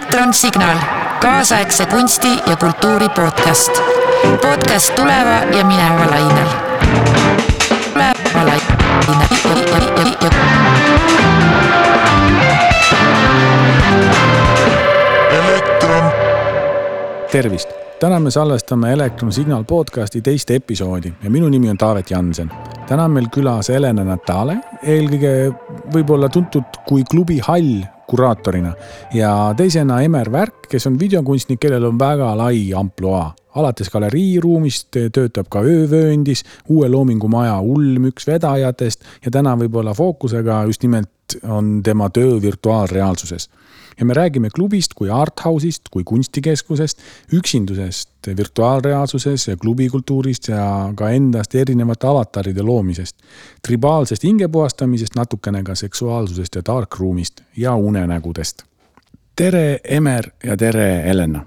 elektronsignaal, kaasaegse kunsti ja kultuuri podcast. podcast tuleva ja mineva lainel. tuleva lainel. elektron, tervist, täna me salvestame Elektron Signal podcasti teist episoodi ja minu nimi on Taavet Jansen. täna on meil külas Helena Natale, eelkõige võib-olla tuntud kui klubi Hall kuraatorina ja teisena Emer Värk, kes on videokunstnik, kellel on väga lai ampluaa. alates galeriiruumist töötab ka öövööndis, uue loomingumaja Ulm üks vedajatest ja täna võib-olla fookusega just nimelt on tema töö virtuaalreaalsuses ja me räägime klubist kui arthouse'ist, kui kunstikeskusest, üksindusest virtuaalreaalsuses ja klubikultuurist ja ka endast erinevate avataride loomisest. tribaalsest hingepuhastamisest, natukene ka seksuaalsusest ja darkroom'ist ja unenägudest. tere, Emer ja tere, Helena.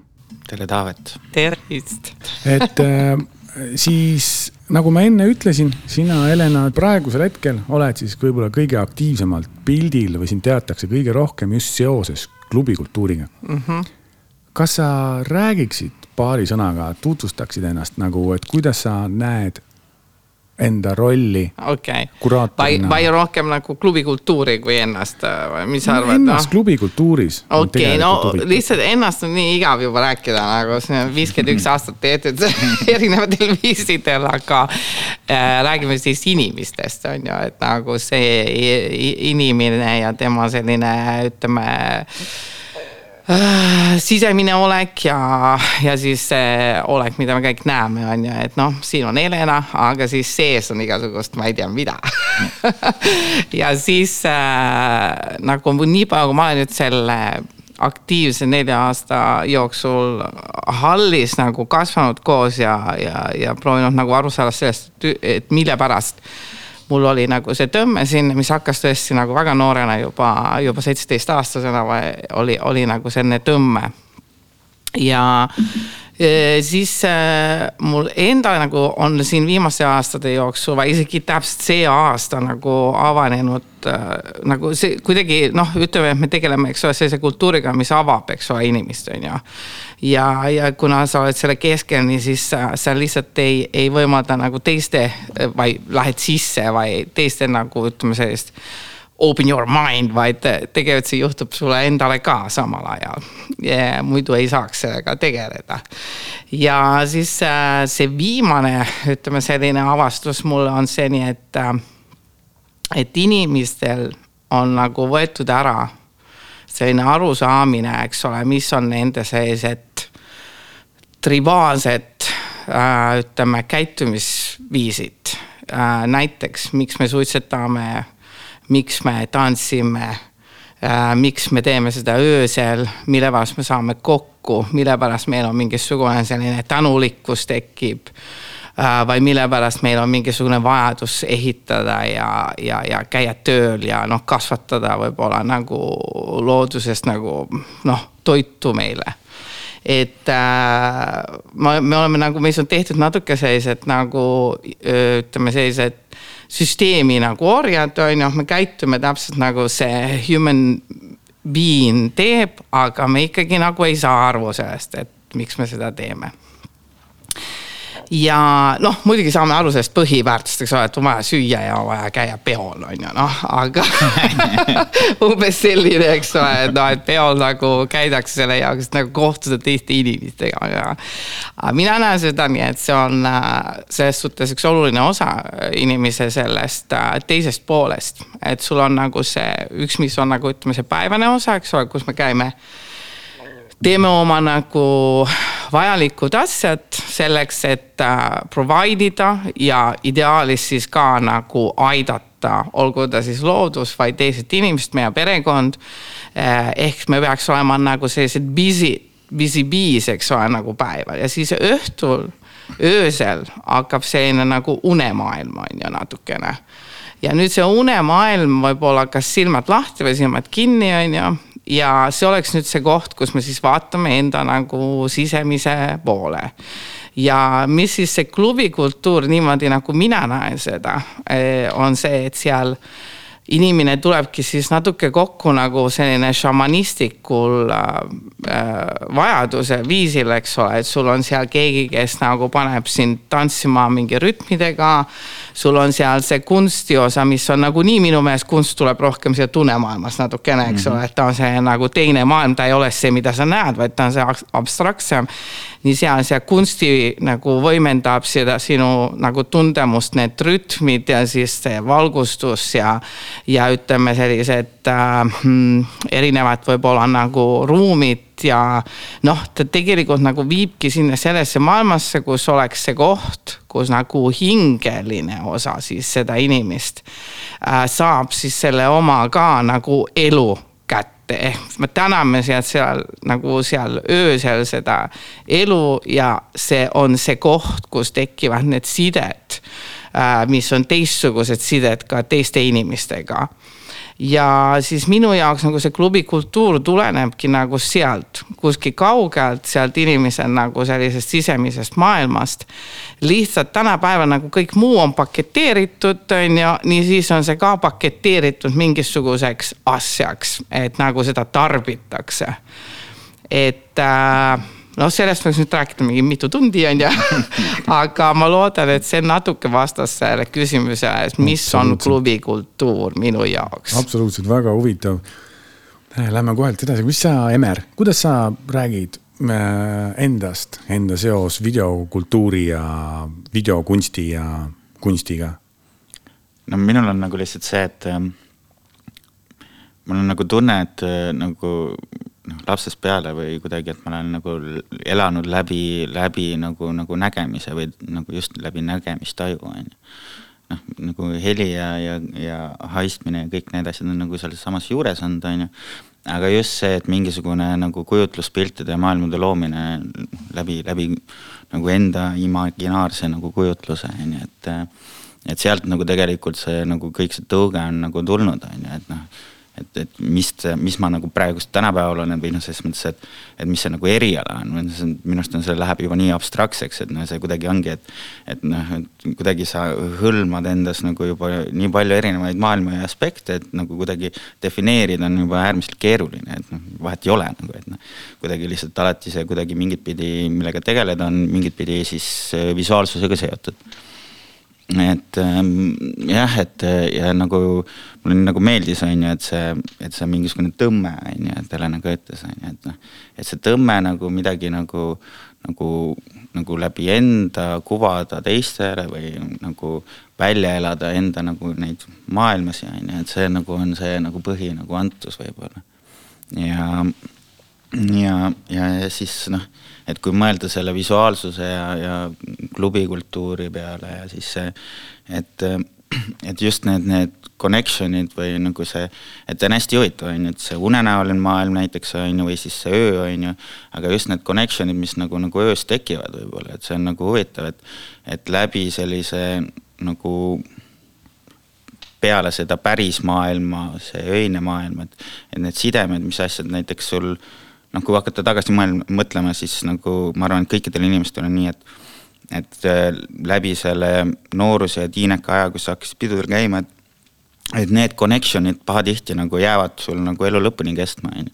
tere, Taavet. tervist. et äh, siis nagu ma enne ütlesin, sina, Helena, praegusel hetkel oled siis võib-olla kõige aktiivsemalt pildil või sind teatakse kõige rohkem just seoses klubikultuuriga mm. -hmm. kas sa räägiksid paari sõnaga, tutvustaksid ennast nagu, et kuidas sa näed enda rolli okei okay., kuraatorina? vai rohkem nagu klubikultuuri kui ennast mis sa arvad? ennast klubikultuuris. okei okay,, no huvitav. lihtsalt ennast on nii igav juba rääkida nagu see on viiskümmend üks aastat tehtud erinevatel viisidel, aga äh, räägime siis inimestest on ju, et nagu see inimene ja tema selline, ütleme sisemine olek ja, ja siis see olek, mida me kõik näeme, on ju, et noh, siin on Helena, aga siis sees on igasugust, ma ei tea, mida. Ja siis äh, nagu nii palju, kui ma olen nüüd selle aktiivse nelja aasta jooksul hallis nagu kasvanud koos ja, ja, ja proovinud nagu aru saada sellest, et mille pärast mul oli nagu see tõmme sinna, mis hakkas tõesti nagu väga noorena juba, juba seitsmeteistaastasena oli, oli nagu selline tõmme. ja siis äh, mul endal nagu on siin viimaste aastate jooksul või isegi täpselt see aasta nagu avanenud äh, nagu see kuidagi noh, ütleme, et me tegeleme, eks ole, sellise kultuuriga, mis avab, eks ole, inimest, on ju. ja, ja kuna sa oled selle keskel, nii siis sa, sa lihtsalt ei, ei võimalda nagu teiste või lähed sisse või teiste nagu ütleme sellist open your mind, vaid tegelikult see juhtub sulle endale ka samal ajal. muidu ei saaks sellega tegeleda. ja siis äh, see viimane, ütleme selline avastus mulle on see nii, et, äh, et inimestel on nagu võetud ära selline arusaamine, eks ole, mis on nende sellised tribaalsed äh, ütleme käitumisviisid. näiteks, miks me suitsetame miks me tantsime äh,, miks me teeme seda öösel, mille pärast me saame kokku, mille pärast meil on mingisugune selline tänulikkus tekib äh,. või mille pärast meil on mingisugune vajadus ehitada ja, ja, ja käia tööl ja noh, kasvatada võib-olla nagu loodusest nagu noh, toitu meile et äh, ma, me oleme nagu, meis on tehtud natuke sellised nagu ütleme, sellised süsteemi nagu orjad, on ju, me käitume täpselt nagu see human being teeb, aga me ikkagi nagu ei saa aru sellest, et miks me seda teeme ja noh, muidugi saame aru sellest põhiväärtust, eks ole, et on vaja süüa ja on vaja käia peol, on ju noh, aga umbes selline, eks ole, et noh, et peol nagu käidakse selle jaoks, nagu kohtuda teiste inimestega ja. aga mina näen seda nii, et see on äh, selles suhtes üks oluline osa inimese sellest äh, teisest poolest, et sul on nagu see üks, mis on nagu ütleme, see päevane osa, eks ole, kus me käime teeme oma nagu vajalikud asjad selleks, et äh, provide ida ja ideaalis siis ka nagu aidata, olgu ta siis loodus, vaid teised inimesed, meie perekond. Äh, ehk me peaks olema nagu sellised busy, busy bees, eks ole, nagu päeval ja siis õhtul, öösel hakkab selline nagu unemaailm on ju natukene ja nüüd see unemaailm võib olla kas silmad lahti või silmad kinni, on ju ja see oleks nüüd see koht, kus me siis vaatame enda nagu sisemise poole. ja mis siis see klubikultuur niimoodi nagu mina näen seda, eh, on see, et seal inimene tulebki siis natuke kokku nagu selline šamanistlikul äh, äh, vajaduse viisil, eks ole, et sul on seal keegi, kes nagu paneb sind tantsima mingi rütmidega. sul on seal see kunstiosa, mis on nagunii minu meelest kunst tuleb rohkem siia tunemaailmas natukene, eks mm -hmm. ole, et ta on see nagu teine maailm, ta ei ole see, mida sa näed, vaid ta on see abstraktsem. nii seal see kunsti nagu võimendab seda sinu nagu tundemust, need rütmid ja siis see valgustus ja ja ütleme, sellised äh, mm, erinevad võib-olla nagu ruumid ja noh, ta tegelikult nagu viibki sinna sellesse maailmasse, kus oleks see koht, kus nagu hingeline osa siis seda inimest äh, saab siis selle oma ka nagu elu kätte. Ehk me täname sealt seal nagu seal öösel seda elu ja see on see koht, kus tekivad need sided mis on teistsugused sided ka teiste inimestega ja siis minu jaoks nagu see klubikultuur tulenebki nagu sealt, kuskilt kaugelt, sealt inimese nagu sellisest sisemisest maailmast. lihtsalt tänapäeval nagu kõik muu on paketeeritud, on ju, nii siis on see ka paketeeritud mingisuguseks asjaks, et nagu seda tarbitakse. et äh, noh, sellest võiks nüüd rääkida mingi mitu tundi, on ju. aga ma loodan, et see natuke vastas sellele küsimusele, et mis on klubikultuur minu jaoks. absoluutselt, väga huvitav. Lähme kohalt edasi, mis sa, Emer, kuidas sa räägid äh, endast, enda seos videokultuuri ja videokunsti ja kunstiga? no minul on nagu lihtsalt see, et ähm, mul on nagu tunne, et äh, nagu noh, lapsest peale või kuidagi, et ma olen nagu elanud läbi, läbi nagu, nagu nägemise või nagu just läbi nägemistaju, on ju. noh, nagu heli ja, ja, ja haistmine ja kõik need asjad on nagu selles samas juures olnud, on ju. aga just see, et mingisugune nagu kujutluspiltide ja maailmade loomine läbi, läbi nagu enda imaginaarse nagu kujutluse, on ju, et et sealt nagu tegelikult see nagu kõik see tõuge on nagu tulnud, on ju, et noh et, et mis, mis ma nagu praegust tänapäeval olen või noh, selles mõttes, et, et mis see nagu eriala on, minu arust on see läheb juba nii abstraktseks, et noh, see kuidagi ongi, et. et noh, et kuidagi sa hõlmad endas nagu juba nii palju erinevaid maailma ja aspekte, et nagu kuidagi defineerida on juba äärmiselt keeruline, et noh, vahet ei ole nagu, et noh. kuidagi lihtsalt alati see kuidagi mingit pidi, millega tegeleda on mingit pidi siis visuaalsusega seotud et ähm, jah, et ja nagu mulle nagu meeldis, on ju, et see, et see mingisugune tõmme on ju, et Helena ka ütles, on ju, et noh. et see tõmme nagu midagi nagu, nagu, nagu läbi enda kuvada teistele või nagu välja elada enda nagu neid maailmasi on ju, et see nagu on see nagu põhi nagu antus võib-olla. ja, ja, ja, ja siis noh et kui mõelda selle visuaalsuse ja, ja klubikultuuri peale ja siis see, et, et just need, need connection'id või nagu see, et on hästi huvitav, on ju, et see unenäoline maailm näiteks on ju, või siis see öö on ju, aga just need connection'id, mis nagu, nagu öös tekivad võib-olla, et see on nagu huvitav, et, et läbi sellise nagu peale seda päris maailma, see öine maailm, et, et need sidemed, mis asjad näiteks sul noh, kui hakata tagasi mõelma, mõtlema, siis nagu ma arvan, et kõikidel inimestel on nii, et et äh, läbi selle nooruse ja tiineka aja, kus hakkasid pidudel käima, et et need connection'id pahatihti nagu jäävad sul nagu elu lõpuni kestma, on ju.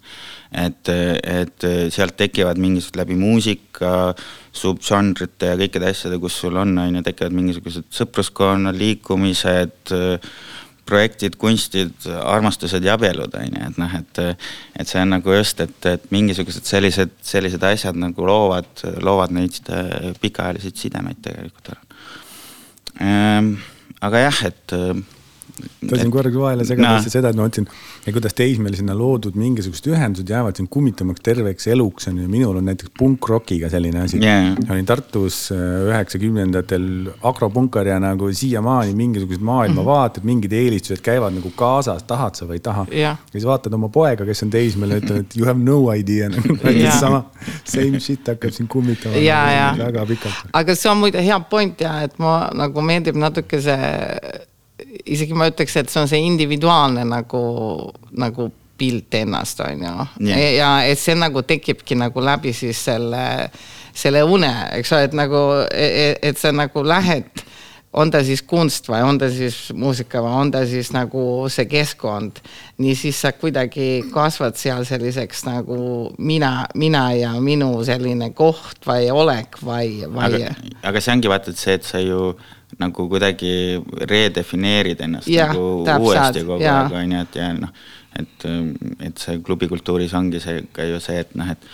et, et sealt tekivad mingisugused läbi muusika, subžanrite ja kõikide asjade, kus sul on, on ju, tekivad mingisugused sõpruskonnad, liikumised projektid, kunstid, armastused ja abielud on ju, et noh, et. et see on nagu just, et, et mingisugused sellised, sellised asjad nagu loovad, loovad neid äh, pikaajalisi sidemeid tegelikult ära. Ehm, aga jah, et tahtsin korraks vahele segada no. seda, et ma mõtlesin, kuidas teismelisena loodud mingisugused ühendused jäävad sind kummitamaks terveks eluks on ju. minul on näiteks punkrokiga selline asi yeah.. olin Tartus äh, üheksakümnendatel agropunkar ja nagu siiamaani mingisugused maailmavaated, mingid eelistused käivad nagu kaasas, tahad sa või ei taha yeah.. ja siis vaatad oma poega, kes on teismeline, ütled, et you have no idea nagu yeah. sama same shit hakkab sind kummitama yeah, nagu, väga pikalt. aga see on muide hea point ja et ma nagu meeldib natuke see isegi ma ütleks, et see on see individuaalne nagu, nagu pilt ennast, on ju. Yeah.. ja et see nagu tekibki nagu läbi siis selle, selle une, eks ole, et nagu, e-, e-, et sa nagu lähed on ta siis kunst või on ta siis muusika või on ta siis nagu see keskkond. nii siis sa kuidagi kasvad seal selliseks nagu mina, mina ja minu selline koht või olek või, või. aga, see ongi vaata, et see, et sa ju nagu kuidagi redefineerid ennast Jah, nagu täpselt, uuesti kogu jaa. aeg on ju, et ja noh, et, et see klubikultuuris ongi see ka ju see, et noh, et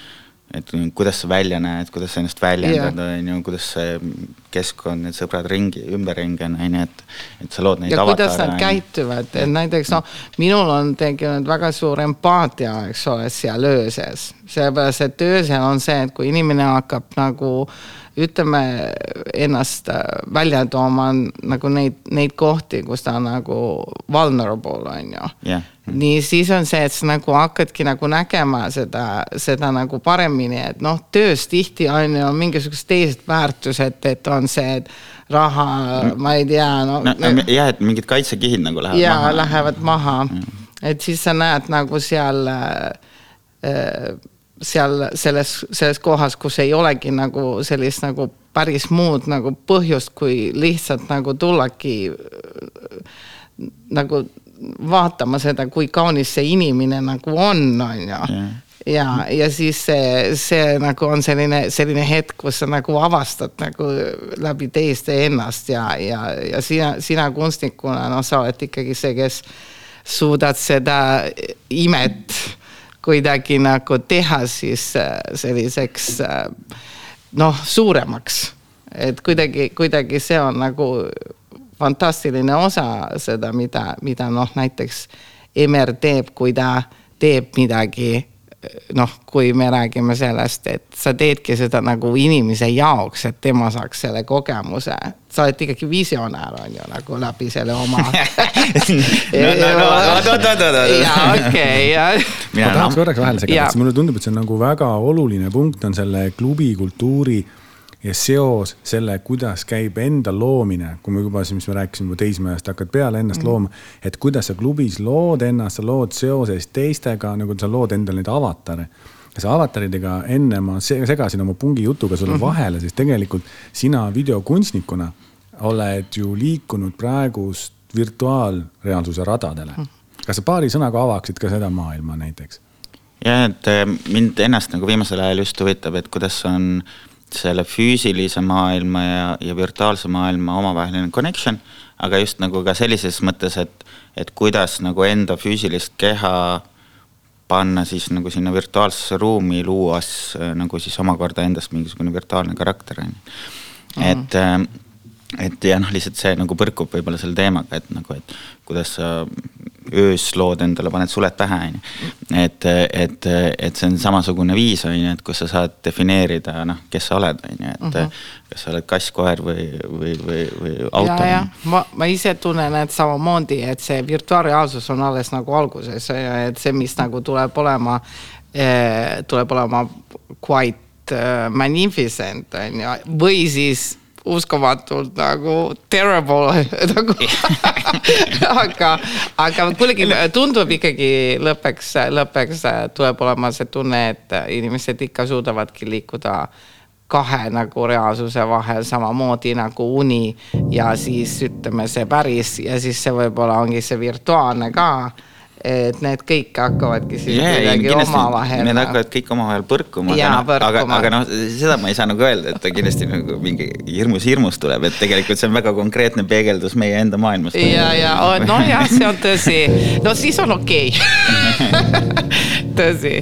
et kuidas sa välja näed, kuidas sa ennast väljendad, on ju, kuidas see keskkond, need sõbrad ringi, ümberringi on, on ju, et, et sa lood neid ja kuidas nad käituvad, et näiteks noh, minul on tekkinud väga suur empaatia, eks ole, seal ööses. sellepärast, et öösel on see, et kui inimene hakkab nagu ütleme ennast äh, välja tooma nagu neid, neid kohti, kus ta on nagu vulnerable on ju. Jah, nii siis on see, et sa nagu hakkadki nagu nägema seda, seda nagu paremini, et noh, töös tihti on ju mingisugused teised väärtused, et on see, et raha, ma ei tea, no, no, no jah, et mingid kaitsekihid nagu lähevad ja maha. lähevad maha, et siis sa näed nagu seal äh, seal selles, selles kohas, kus ei olegi nagu sellist nagu päris muud nagu põhjust, kui lihtsalt nagu tullagi nagu vaatama seda, kui kaunis see inimene nagu on, on ju Jah. ja, ja siis see, see nagu on selline, selline hetk, kus sa nagu avastad nagu läbi teiste ennast ja, ja, ja sina, sina kunstnikuna, noh, sa oled ikkagi see, kes suudad seda imet kuidagi nagu teha siis äh, selliseks äh, noh, suuremaks. et kuidagi, kuidagi see on nagu fantastiline osa seda, mida, mida noh, näiteks Emer teeb, kui ta teeb midagi noh, kui me räägime sellest, et sa teedki seda nagu inimese jaoks, et tema saaks selle kogemuse. Sa oled ikkagi visionäär on ju nagu läbi selle oma. jaa, okei, ja mina ma tahaks korraks vahele segada, Jaa. sest mulle tundub, et see on nagu väga oluline punkt on selle klubikultuuri ja seos selle, kuidas käib enda loomine, kui me juba siin, mis me rääkisime juba teismehest, hakkad peale ennast mm. looma, et kuidas sa klubis lood ennast, sa lood seoses teistega, nagu sa lood endale neid avatare ja sa avataridega enne ma se- segasin oma pungi jutuga sulle mm -hmm. vahele, sest tegelikult sina videokunstnikuna oled ju liikunud praegust virtuaalreaalsuse radadele. kas sa paari sõnaga avaksid ka seda maailma näiteks? jah, et eh, mind ennast nagu viimasel ajal just huvitab, et kuidas on selle füüsilise maailma ja, ja virtuaalse maailma omavaheline connection, aga just nagu ka sellises mõttes, et, et kuidas nagu enda füüsilist keha panna siis nagu sinna virtuaalsesse ruumi, luues eh, nagu siis omakorda endast mingisugune virtuaalne karakter on ju. et, et ja noh, lihtsalt see nagu põrkub võib-olla selle teemaga, et nagu, et kuidas sa öös lood endale, paned suled pähe, on ju. et, et, et see on samasugune viis, on ju, et kus sa saad defineerida, noh, kes sa oled, on ju, et mm -hmm. kas sa oled kass, koer või, või, või, või auto. ma, ma ise tunnen, et samamoodi, et see virtuaalreaalsus on alles nagu alguses, et see, mis nagu tuleb olema, tuleb olema quite eh, magnificent on ju, või siis uskumatult nagu terrible nagu aga, aga kuidagi tundub ikkagi lõppeks, lõppeks tuleb olema see tunne, et inimesed ikka suudavadki liikuda kahe nagu reaalsuse vahel samamoodi nagu uni ja siis ütleme see päris ja siis see võib-olla ongi see virtuaalne ka. Et need kõik hakkavadki Jaa, ei, kuidagi omavahel. Need hakkavad kõik omavahel põrkuma, aga, noh- aga, aga noh, seda ma ei saa nagu öelda, et ta kindlasti nagu mingi hirmus hirmus tuleb, et tegelikult see on väga konkreetne peegeldus meie enda maailmast. ja, ja nojah, see on tõsi, no siis on okei okay. tõsi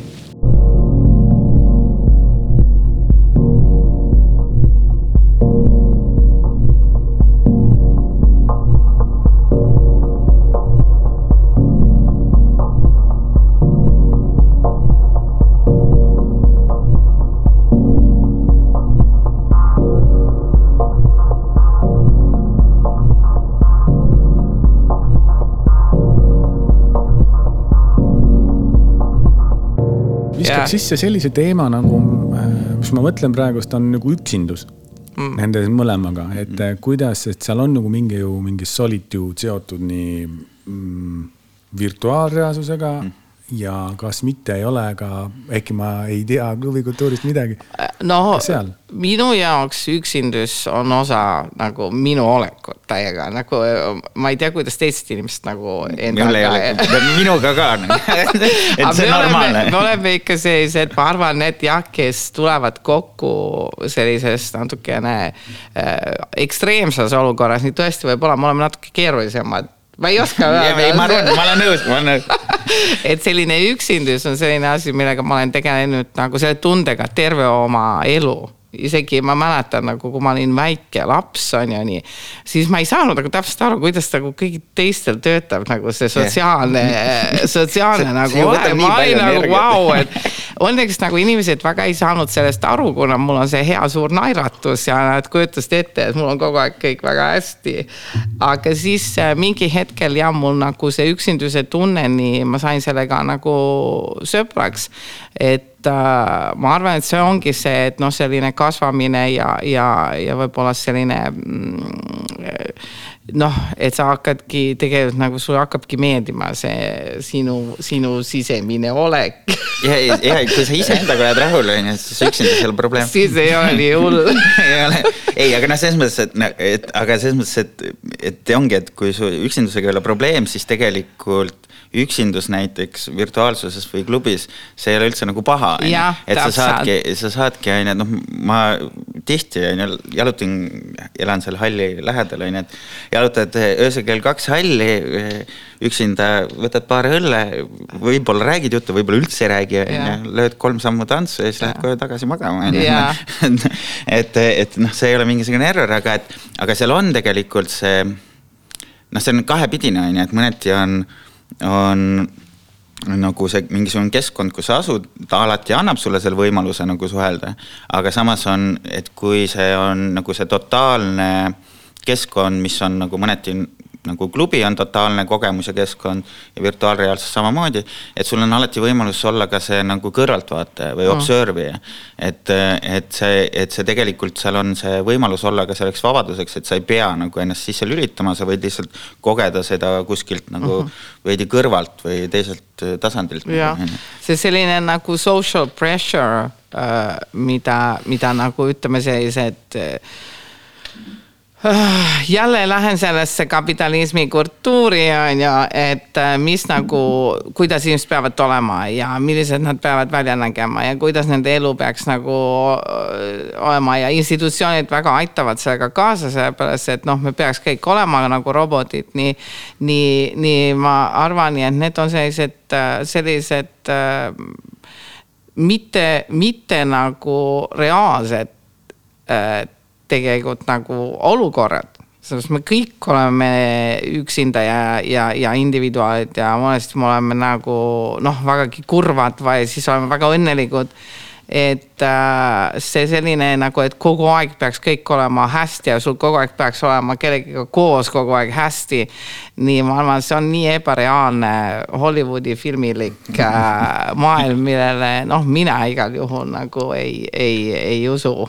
viskaks Jaa. sisse sellise teema nagu, mis ma mõtlen praegust on nagu üksindus mm. nende mõlemaga, et mm. kuidas, et seal on nagu mingi ju mingi solitude seotud nii mm, virtuaalreaalsusega mm. Ja kas mitte ei ole ka, ehkki ma ei tea klubikultuurist midagi. no seal? minu jaoks üksindus on osa nagu minu olekut täiega, nagu ma ei tea, kuidas teised inimesed nagu endaga. minuga ka et see on normaalne. me oleme ikka sellised, ma arvan, et jah, kes tulevad kokku sellises natukene äh, ekstreemses olukorras, nii tõesti võib-olla me oleme natuke keerulisemad ma ei oska öelda. ei, ma arvan, ma olen nõus, ma olen nõus et selline üksindus on selline asi, millega ma olen tegelenud nagu selle tundega terve oma elu isegi ma mäletan nagu, kui ma olin väike laps on ju nii, siis ma ei saanud nagu täpselt aru, kuidas nagu kõigil teistel töötab nagu see sotsiaalne yeah. sotsiaalne see, nagu olek, ma olin nagu vau, et õnneks nagu inimesed väga ei saanud sellest aru, kuna mul on see hea suur naeratus ja nad kujutasid ette, et mul on kogu aeg kõik väga hästi. aga siis äh, mingi hetkel jah, mul nagu see üksinduse tunneni, ma sain sellega nagu sõpraks, et äh, ma arvan, et see ongi see, et noh, selline kasvamine ja, ja, ja võib-olla selline mm, noh, et sa hakkadki tegelikult nagu sulle hakkabki meeldima see sinu, sinu sisemine olek. ja, ja, kui sa iseendaga oled rahul, on ju, siis üksinda ole probleem. siis ei ole nii hull ei ole, ei, aga noh, selles mõttes, et, et aga selles mõttes, et, et ongi, et kui su üksindusega ei ole probleem, siis tegelikult üksindus näiteks virtuaalsuses või klubis, see ei ole üldse nagu paha. et sa saadki, sa saadki on ju, noh, ma tihti on ju jalutan, elan seal halli lähedal on ju, et jalutad öösel kell kaks halli üksinda, võtad paar õlle, võib-olla räägid juttu, võib-olla üldse ei räägi, on ju, lööd kolm sammu tantsu ja siis lähed koju tagasi magama, on ju. et, et noh, see ei ole mingisugune error, aga et, aga seal on tegelikult see noh, see on kahepidine, on ju, et mõneti on on nagu see mingisugune keskkond, kus sa asud, ta alati annab sulle selle võimaluse nagu suhelda. aga samas on, et kui see on nagu see totaalne keskkond, mis on nagu mõneti nagu klubi on totaalne kogemus ja keskkond ja virtuaalreaalsus samamoodi, et sul on alati võimalus olla ka see nagu kõrvaltvaataja või mm. observija. et, et see, et see tegelikult seal on see võimalus olla ka selleks vabaduseks, et sa ei pea nagu ennast sisse lülitama, sa võid lihtsalt kogeda seda kuskilt nagu mm -hmm. veidi kõrvalt või teiselt tasandilt. jah, see selline nagu social pressure äh,, mida, mida nagu ütleme, sellised äh, jälle lähen sellesse kapitalismi kultuuri on ju, et äh, mis nagu, kuidas inimesed peavad olema ja millised nad peavad välja nägema ja kuidas nende elu peaks nagu äh, olema. Ja institutsioonid väga aitavad sellega kaasa, sellepärast et noh, me peaks kõik olema nagu robotid, nii, nii, nii ma arvan, et need on sellised, äh, sellised mitte, mitte nagu reaalsed tegelikult nagu olukorrad sellepärast me kõik oleme üksinda ja, ja, ja individuaalid ja mõnesti me oleme nagu noh, vägagi kurvad või siis oleme väga õnnelikud. et äh, see selline nagu, et kogu aeg peaks kõik olema hästi ja sul kogu aeg peaks olema kellegagi koos kogu aeg hästi. nii ma arvan, see on nii ebareaalne Hollywoodi filmilik äh, maailm, millele noh, mina igal juhul nagu ei, ei, ei usu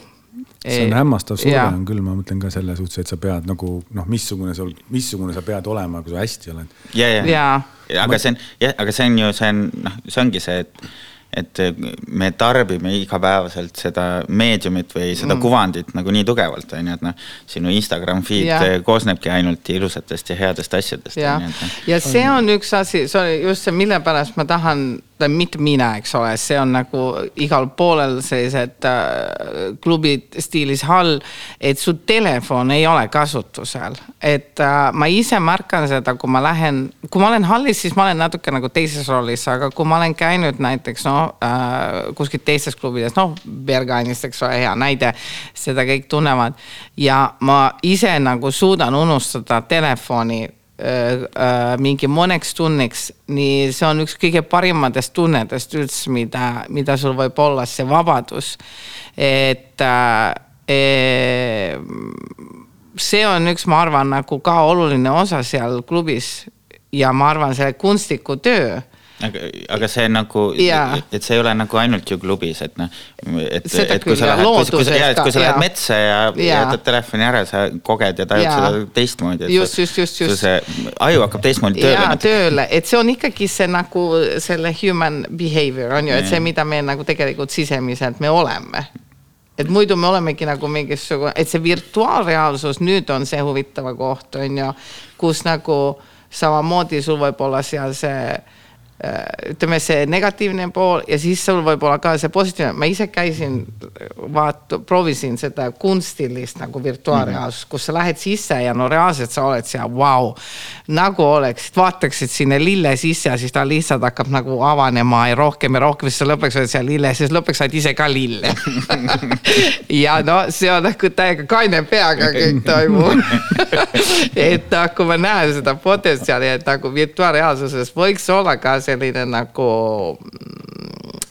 see on hämmastav surve on küll, ma mõtlen ka selle suhtes, et sa pead nagu noh, missugune sul, missugune sa pead olema, kui sa hästi oled. ja, ja, ja., aga see on jah, aga see on ju, see on noh, see ongi see, et et me tarbime igapäevaselt seda meediumit või seda mm. kuvandit nagu nii tugevalt, on ju, et noh, sinu Instagram feed ja. koosnebki ainult ilusatest ja headest asjadest. ja, ja see on üks asi, see on just see, mille pärast ma tahan mitte mina, eks ole, see on nagu igal poolel sellised äh, klubid stiilis hall, et su telefon ei ole kasutusel. et äh, ma ise märkan seda, kui ma lähen, kui ma olen hallis, siis ma olen natuke nagu teises rollis, aga kui ma olen käinud näiteks noh äh, kuskil teistes klubides, noh Berganist, eks ole, hea näide, seda kõik tunnevad. ja ma ise nagu suudan unustada telefoni Äh, äh, mingi mõneks tunniks, nii see on üks kõige parimatest tunnetest üldse, mida, mida sul võib olla, see vabadus. et äh, e, see on üks, ma arvan, nagu ka oluline osa seal klubis ja ma arvan, selle kunstniku töö aga, aga see nagu et see ei ole nagu ainult ju klubis, et noh, et, et kui sa ja lähed, kui, sa, ja, et kui sa lähed metsa ja, ja jätad telefoni ära, sa koged ja tajud Jaa. seda teistmoodi. Just, just, just, just. see aju hakkab teistmoodi tööle tööle, et see on ikkagi see nagu selle human behavior on ju, et see, mida me nagu tegelikult sisemiselt me oleme et muidu me olemegi nagu mingisugune, et see virtuaalreaalsus nüüd on see huvitava koht on ju, kus nagu samamoodi sul võib olla seal see ütleme, see negatiivne pool ja siis sul võib olla ka see positiivne, ma ise käisin, vaata, proovisin seda kunstilist nagu virtuaalreaalsust, kus sa lähed sisse ja no reaalselt sa oled seal, vau. nagu oleksid, vaataksid sinna lille sisse ja siis ta lihtsalt hakkab nagu avanema ja rohkem ja rohkem, siis sa lõpuks oled seal lille, siis lõpuks oled ise ka lill. ja no see on nagu täiega kaine peaga kõik toimub. et kui ma näen seda potentsiaali, et nagu virtuaalreaalsuses võiks olla ka selline nagu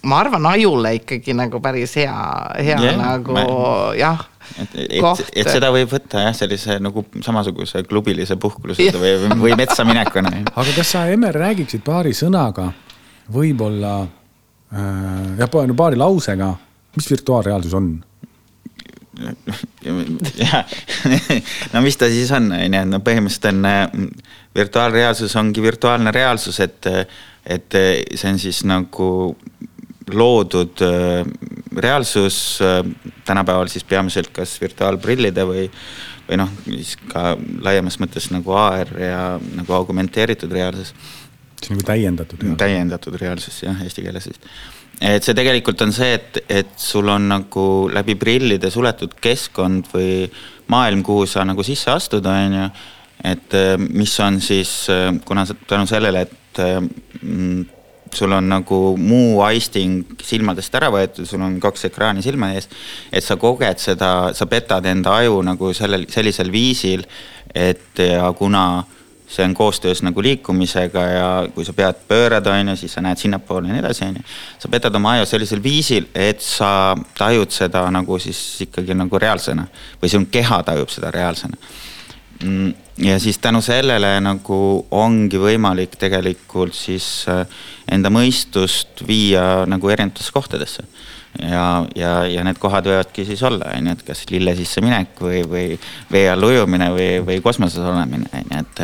ma arvan, ajule ikkagi nagu päris hea, hea yeah, nagu ma- jah. et, et, et seda võib võtta jah, sellise nagu samasuguse klubilise puhkusena või, või metsa minekuna. aga kas sa, Emmer, räägiksid paari sõnaga, võib-olla äh, jah, no paari lausega, mis virtuaalreaalsus on? no mis ta siis on, on ju, no põhimõtteliselt on äh, virtuaalreaalsus ongi virtuaalne reaalsus, et, et see on siis nagu loodud äh, reaalsus äh, tänapäeval siis peamiselt kas virtuaalprillide või, või noh, siis ka laiemas mõttes nagu AR ja nagu augmenteeritud reaalsus see on nagu täiendatud. täiendatud reaalsus jah, eesti keeles vist. et see tegelikult on see, et, et sul on nagu läbi prillide suletud keskkond või maailm, kuhu sa nagu sisse astud, on ju. Et eh, mis on siis, kuna sa tänu sellele, et eh, mm, sul on nagu muu aisting silmadest ära võetud, sul on kaks ekraani silma ees, et sa koged seda, sa petad enda aju nagu sellel, sellisel viisil, et ja kuna see on koostöös nagu liikumisega ja kui sa pead pöörad, on ju, siis sa näed sinnapoole ja nii edasi, on ju. sa petad oma aju sellisel viisil, et sa tajud seda nagu siis ikkagi nagu reaalsena või sinu keha tajub seda reaalsena. Ja siis tänu sellele nagu ongi võimalik tegelikult siis äh, enda mõistust viia nagu erinevatesse kohtadesse ja, ja, ja need kohad võivadki siis olla, on ju, et kas lille sisse minek või, või vee all ujumine või, või kosmoses olemine, on ju, et.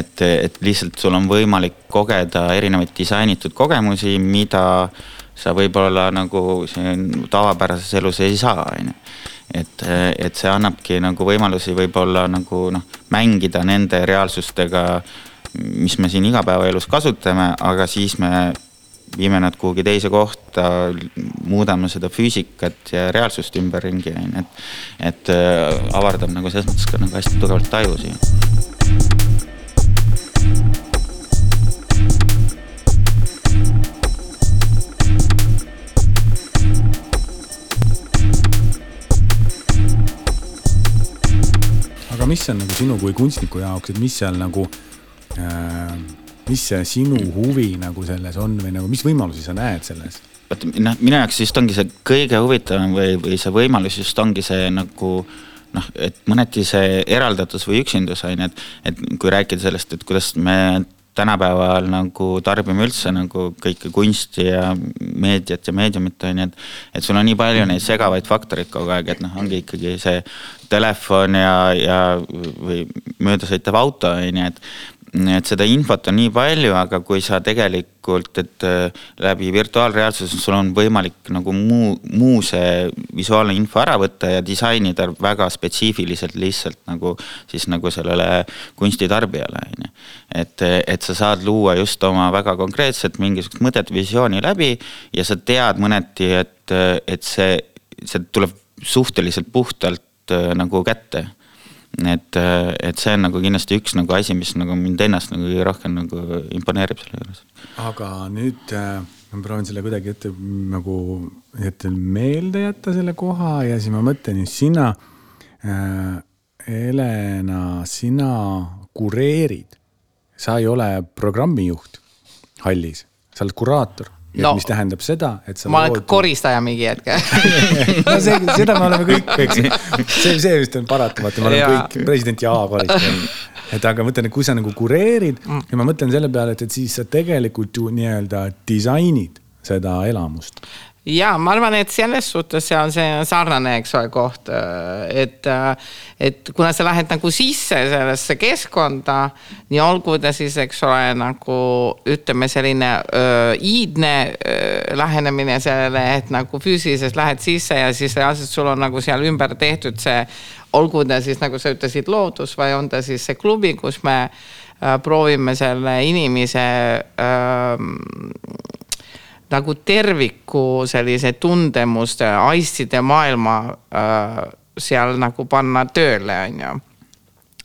et, et lihtsalt sul on võimalik kogeda erinevaid disainitud kogemusi, mida sa võib-olla nagu siin tavapärases elus ei saa, on ju et, et see annabki nagu võimalusi võib-olla nagu noh, mängida nende reaalsustega, mis me siin igapäevaelus kasutame, aga siis me viime nad kuhugi teise kohta, muudame seda füüsikat ja reaalsust ümberringi, on ju, et, et äh, avardab nagu selles mõttes ka nagu hästi tugevalt taju siia. Mis on nagu sinu kui kunstniku jaoks, et mis seal nagu äh,, mis see sinu huvi nagu selles on või nagu, mis võimalusi sa näed selles? vot noh, minu jaoks just ongi see kõige huvitavam või, või see võimalus just ongi see nagu noh, et mõneti see eraldatus või üksindus on ju, et, et kui rääkida sellest, et kuidas me tänapäeval nagu tarbime üldse nagu kõike kunsti ja meediat ja meediumit on ju, et. et sul on nii palju neid segavaid faktoreid kogu aeg, et noh, ongi ikkagi see telefon ja, ja või möödasõitev auto on ju, et et seda infot on nii palju, aga kui sa tegelikult, et äh, läbi virtuaalreaalsuse sul on võimalik nagu muu, muu see visuaalne info ära võtta ja disainida väga spetsiifiliselt lihtsalt nagu siis nagu sellele kunstitarbijale on ju. et, et sa saad luua just oma väga konkreetset mingisugust mõtet, visiooni läbi ja sa tead mõneti, et, et see, see tuleb suhteliselt puhtalt äh, nagu kätte et, et see on nagu kindlasti üks nagu asi, mis nagu mind ennast nagu kõige rohkem nagu imponeerib selle juures. aga nüüd äh, ma proovin selle kuidagi ette nagu ette meelde jätta selle koha ja siis ma mõtlen just sina. Äh,, Helena, sina kureerid, sa ei ole programmijuht hallis, sa oled kuraator no, mis tähendab seda, et sa ma olen ka koristaja mingi hetk no see, seda me oleme kõik, eks see, see vist on paratamatu, me oleme Jaa. kõik president ja A koristajad. et aga mõtlen, et kui sa nagu kureerid mm. ja ma mõtlen selle peale, et, et siis sa tegelikult ju nii-öelda disainid seda elamust ja ma arvan, et selles suhtes see on see sarnane, eks ole, koht, et, et kuna sa lähed nagu sisse sellesse keskkonda, nii olgu ta siis, eks ole, nagu ütleme, selline öö, iidne öö, lähenemine sellele, et nagu füüsiliselt lähed sisse ja siis reaalselt sul on nagu seal ümber tehtud see, olgu ta siis nagu sa ütlesid, loodus või on ta siis see klubi, kus me öö, proovime selle inimese öö, nagu terviku sellise tundemuste, aistide maailma äh, seal nagu panna tööle, on ju.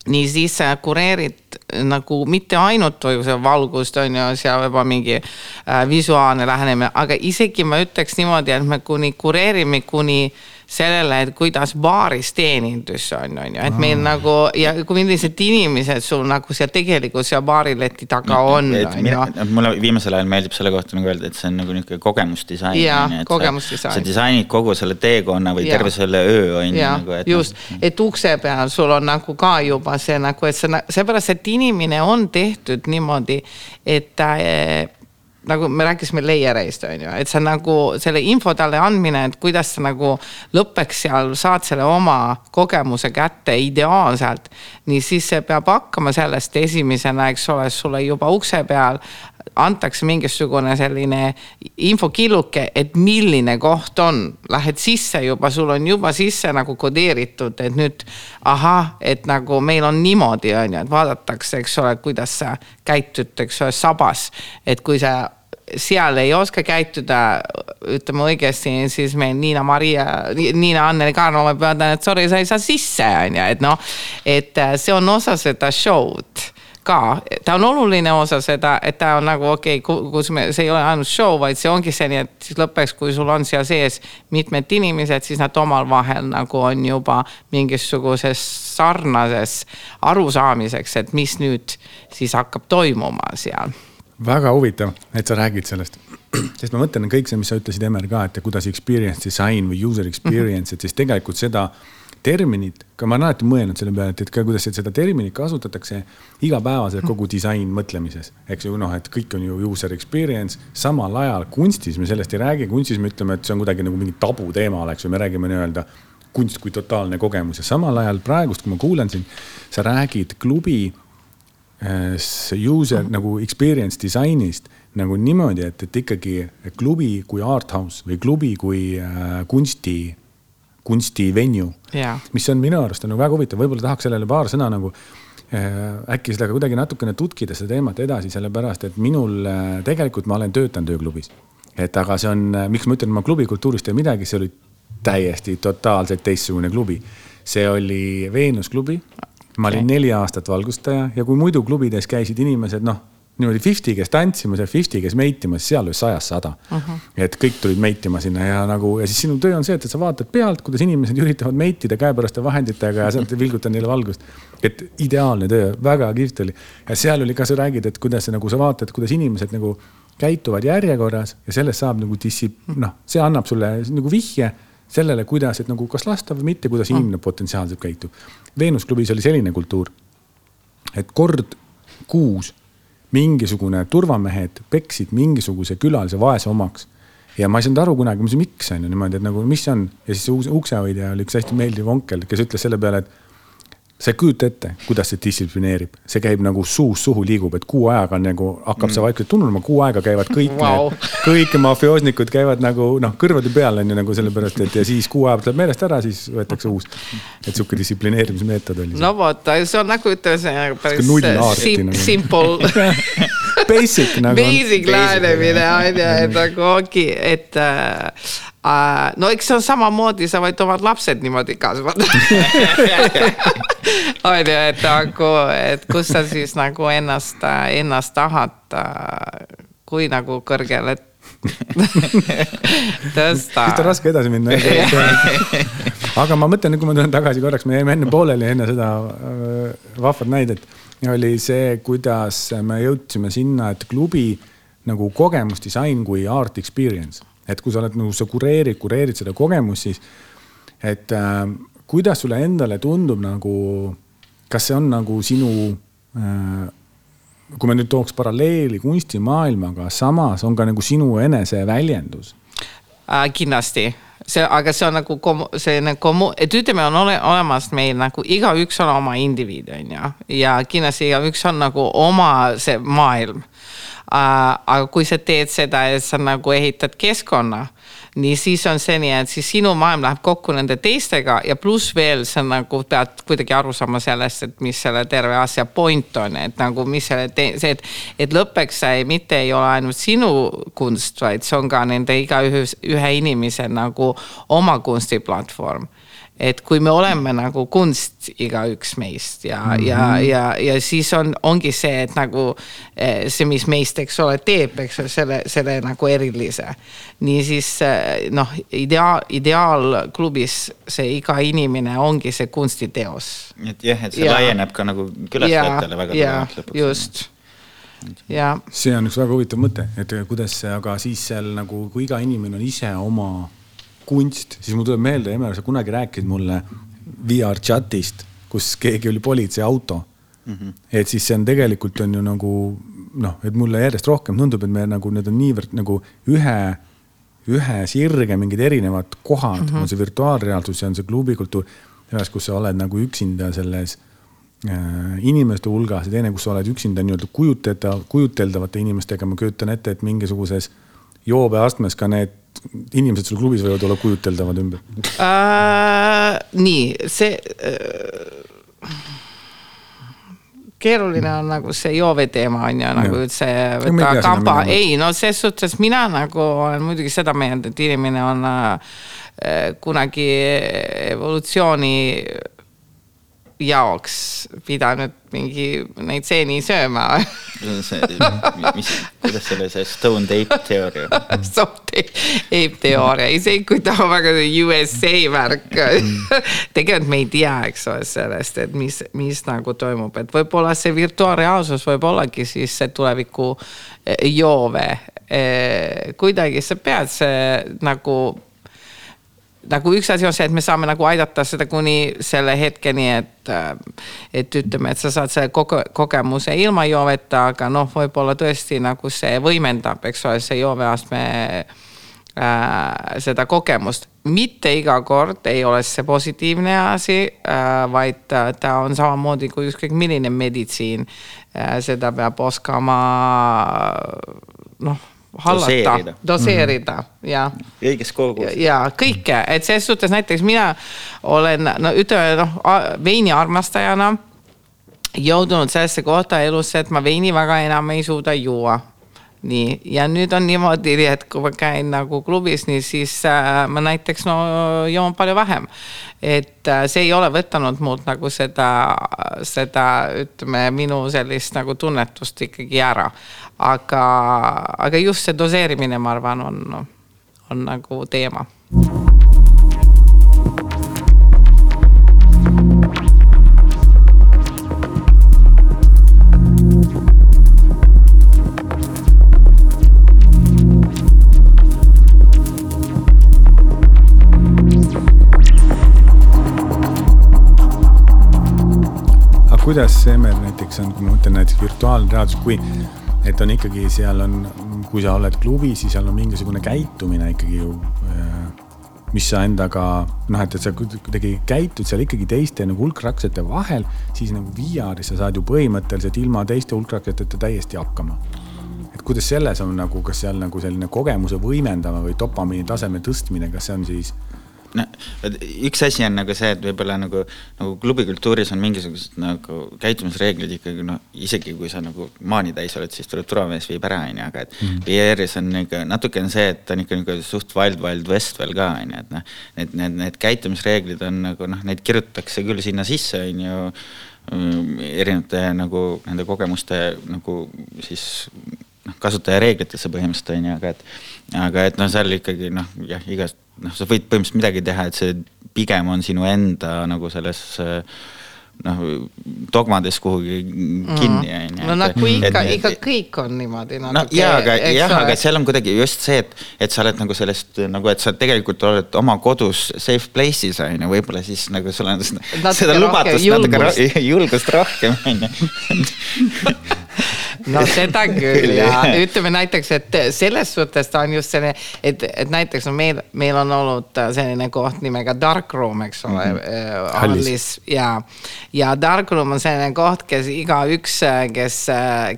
nii siis sa kureerid nagu mitte ainult valgust, on ju, seal olla mingi äh, visuaalne lähenemine, aga isegi ma ütleks niimoodi, et me kuni kureerime kuni äh, sellele, et kuidas baaris teenindus on, on ju, et meil nagu ja kui millised inimesed sul nagu seal tegelikult seal baarileti taga on, mulle viimasel ajal meeldib selle kohta nagu öelda, et see on nagu niisugune kogemusdisain. jaa, kogemusdisain. sa disainid kogu selle teekonna või ja. terve selle öö on ju nagu. just no., et ukse peal sul on nagu ka juba see nagu, et see, seepärast, et inimene on tehtud niimoodi, et ta nagu me rääkisime layer'ist on ju, et sa nagu selle info talle andmine, et kuidas sa nagu lõppeks seal saad selle oma kogemuse kätte ideaalselt. nii siis see peab hakkama sellest esimesena, eks ole, sulle juba ukse peal antakse mingisugune selline infokilluke, et milline koht on, lähed sisse juba, sul on juba sisse nagu kodeeritud, et nüüd ahah, et nagu meil on niimoodi, on ju, et vaadatakse, eks ole, kuidas sa käitud, eks ole, sabas. et kui sa seal ei oska käituda, ütleme õigesti, siis meil Niina-Maria, Niina-Anneli Kaarma peavad, et sorry, sa ei saa sisse, on ju, et noh, et see on osa seda show'd ka, ta on oluline osa seda, et ta on nagu okei okay,, kus me, see ei ole ainult show, vaid see ongi selline, et siis lõppeks, kui sul on seal sees mitmed inimesed, siis nad omavahel nagu on juba mingisuguses sarnases arusaamiseks, et mis nüüd siis hakkab toimuma seal. Väga huvitav, et sa räägid sellest, sest ma mõtlen kõik see, mis sa ütlesid, Emmer ka, et kuidas experience design või user experience, et siis tegelikult seda terminit, ka ma olen alati mõelnud selle peale, et, et ka kuidas seda terminit kasutatakse igapäevaselt kogu disain mõtlemises. eks ju noh, et kõik on ju user experience, samal ajal kunstis me sellest ei räägi, kunstis me ütleme, et see on kuidagi nagu mingi tabuteema oleks ju, me räägime nii-öelda kunst kui totaalne kogemus ja samal ajal praegust, kui ma kuulan sind, sa räägid klubi user nagu experience disainist nagu niimoodi, et, et ikkagi klubi kui art house või klubi kui äh, kunsti, kunstivenue yeah.. mis on minu arust on nagu väga huvitav, võib-olla tahaks sellele paar sõna nagu äh, äkki seda ka kuidagi natukene tutkida, seda teemat edasi, sellepärast et minul äh, tegelikult ma olen töötanud ööklubis. et aga see on, äh, miks ma ütlen, ma klubikultuurist ei midagi, see oli täiesti totaalselt teistsugune klubi. see oli Veenus klubi. Ma olin neli aastat valgustaja ja kui muidu klubides käisid inimesed, noh, niimoodi fifty, kes tantsimas ja fifty, kes meitimas, seal oli sajast sada uh. -huh. et kõik tulid meitima sinna ja nagu ja siis sinu töö on see, et sa vaatad pealt, kuidas inimesed üritavad meitida käepäraste vahenditega ja sa vilgutad neile valgust. et ideaalne töö, väga kihvt oli. ja seal oli ka, sa räägid, et kuidas nagu sa vaatad, kuidas inimesed nagu käituvad järjekorras ja sellest saab nagu dissip-, noh, see annab sulle nagu vihje sellele, kuidas, et nagu kas lasta või mitte, kuidas inimene potentsiaalselt käitub. Veenus klubis oli selline kultuur, et kord kuus mingisugune turvamehed peksid mingisuguse külalise vaese omaks. ja ma ei saanud aru kunagi, miks on ju niimoodi, et nagu, mis see on ja siis see uksehoidja oli üks hästi meeldiv onkel, kes ütles selle peale, et sa ei kujuta ette, kuidas see distsiplineerib, see käib nagu suust suhu liigub, et kuu ajaga nagu hakkab see mm. vaikselt tunnema, kuu aega käivad kõik wow., kõik mafioosnikud käivad nagu noh, kõrvade peal on ju nagu sellepärast, et ja siis kuu aja pealt läheb meelest ära, siis võetakse uus. et sihuke distsiplineerimismeetod oli. no vot, see on nagu ütleme, see nagu päris sim nagu. simple Basic nagu. Basic lähenemine on ju, et nagu ongi, et äh, no eks see on samamoodi, sa võid oma lapsed niimoodi kasvatada on ju, et nagu, et kus sa siis nagu ennast, ennast tahad, kui nagu kõrgele tõsta. vist on raske edasi minna aga ma mõtlen, kui ma tulen tagasi korraks, me jäime enne pooleli enne seda äh, vahvat näidet. oli see, kuidas me jõudsime sinna, et klubi nagu kogemusdisain kui art experience et kui sa oled nagu, sa kureerid, kureerid seda kogemust, siis et äh, kuidas sulle endale tundub nagu, kas see on nagu sinu kui me nüüd tooks paralleeli kunstimaailmaga, samas on ka nagu sinu eneseväljendus äh,. kindlasti, see, aga see on nagu kom-, see nagu, et ütleme, on ole, olemas meil nagu igaüks on oma indiviid, on ju. ja kindlasti igaüks on nagu oma see maailm äh,. Aga kui sa teed seda, et sa nagu ehitad keskkonna nii siis on see nii, et siis sinu maailm läheb kokku nende teistega ja pluss veel sa nagu pead kuidagi aru saama sellest, et mis selle terve asja point on, et nagu mis selle, see, et, et lõppeks see mitte ei ole ainult sinu kunst, vaid see on ka nende igaühe, ühe inimese nagu oma kunstiplatvorm et kui me oleme nagu kunst, igaüks meist ja mm, -hmm. ja, ja, ja siis on, ongi see, et nagu eh, see, mis meist, eks ole, teeb, eks ole, selle, selle nagu erilise. niisiis eh, noh, ideaal, ideaalklubis see iga inimene ongi see kunstiteos. et jah, et see ja. laieneb ka nagu külastajatele väga tugevalt lõpuks. just ja. see on üks väga huvitav mõte, et kuidas see, aga siis seal nagu, kui iga inimene on ise oma kunst, siis mul tuleb meelde, Emmer, sa kunagi rääkisid mulle VR chat'ist, kus keegi oli politseiauto mm. -hmm. et siis see on tegelikult on ju nagu noh, et mulle järjest rohkem tundub, et me nagu need on niivõrd nagu ühe, ühe sirge mingid erinevad kohad mm, -hmm. on see virtuaalreaalsus ja on see klubikultuur. ühes, kus sa oled nagu üksinda selles äh, inimeste hulgas ja teine, kus sa oled üksinda nii-öelda kujuteldav, kujuteldavate inimestega, ma kujutan ette, et mingisuguses joobeastmes ka need inimesed sul klubis võivad olla kujuteldavad ümber. Äh,? nii, see äh, keeruline on nagu see joove teema on ju nagu üldse võtta kampa, ei no ses suhtes mina nagu olen muidugi seda meelt, et inimene on äh, kunagi evolutsiooni jaoks pidanud mingi neid seeni sööma mis, kuidas selle see Stone Ape teooria Stone Ape teooria, isegi kui ta on väga USA värk. Tegelikult me ei tea, eks ole, sellest, et mis, mis nagu toimub, et võib-olla see virtuaalreaalsus võib ollagi siis see tuleviku eh, joove. Eh, kuidagi sa pead see nagu nagu üks asi on see, et me saame nagu aidata seda kuni selle hetkeni, et, et ütleme, et sa saad selle koge, kogemuse ilma jooveta, aga noh, võib-olla tõesti nagu see võimendab, eks ole, see jooveastme äh, seda kogemust. mitte iga kord ei ole see positiivne asi äh,, vaid ta on samamoodi kui ükskõik milline meditsiin äh,. seda peab oskama noh hallata, doseerida, mm -hmm. ja. õiges kogus. ja kõike, et selles suhtes näiteks mina olen, no ütleme noh, veini armastajana jõudnud sellesse kohta elus, et ma veini väga enam ei suuda juua nii, ja nüüd on niimoodi, et kui ma käin nagu klubis, nii siis äh, ma näiteks no joon palju vähem. et äh, see ei ole võtanud mult nagu seda, seda ütleme, minu sellist nagu tunnetust ikkagi ära aga, aga just see doseerimine, ma arvan, on, on nagu teema. Kuidas Emmer näiteks on, kui ma mõtlen näiteks virtuaalreaalsus, kui et on ikkagi, seal on, kui sa oled klubis, siis seal on mingisugune käitumine ikkagi ju, äh, mis sa endaga noh, et, et sa kuidagi käitud seal ikkagi teiste nagu hulkraksete vahel, siis nagu VR-is sa saad ju põhimõtteliselt ilma teiste hulkrakseteta täiesti hakkama. et kuidas selles on nagu, kas seal nagu selline kogemuse võimendamine või dopamiini taseme tõstmine, kas see on siis no üks asi on nagu see, et võib-olla nagu, nagu klubikultuuris on mingisugused nagu käitumisreeglid ikkagi noh, isegi kui sa nagu maani täis oled, siis tuleb turvamees, viib ära, on ju, aga et mm. VR-is on ikka natuke on see, et ta on ikka nagu suht wild, wild west veel ka, on ju, et noh. Need, need, need käitumisreeglid on nagu noh, neid kirjutatakse küll sinna sisse, on ju erinevate nagu nende kogemuste nagu siis noh, kasutajareeglitesse põhimõtteliselt on ju, aga et, aga et noh, seal ikkagi noh, jah, igast noh, sa võid põhimõtteliselt midagi teha, et see pigem on sinu enda nagu selles noh, dogmades kuhugi kinni on ju. no nagu ikka, ikka kõik on niimoodi no natuke. jaa, aga jah, aga seal on kuidagi just see, et, et sa oled nagu sellest nagu, et sa tegelikult oled oma kodus safe place'is on ju, võib-olla siis nagu sul on seda lubatust natuke julgust rohkem on ju. no seda küll ja ütleme näiteks, et selles suhtes ta on just selline, et, et näiteks no meil, meil on olnud selline koht nimega Dark Room, eks ole mm, -hmm. Hallis. ja, ja Dark Room on selline koht, kes igaüks, kes,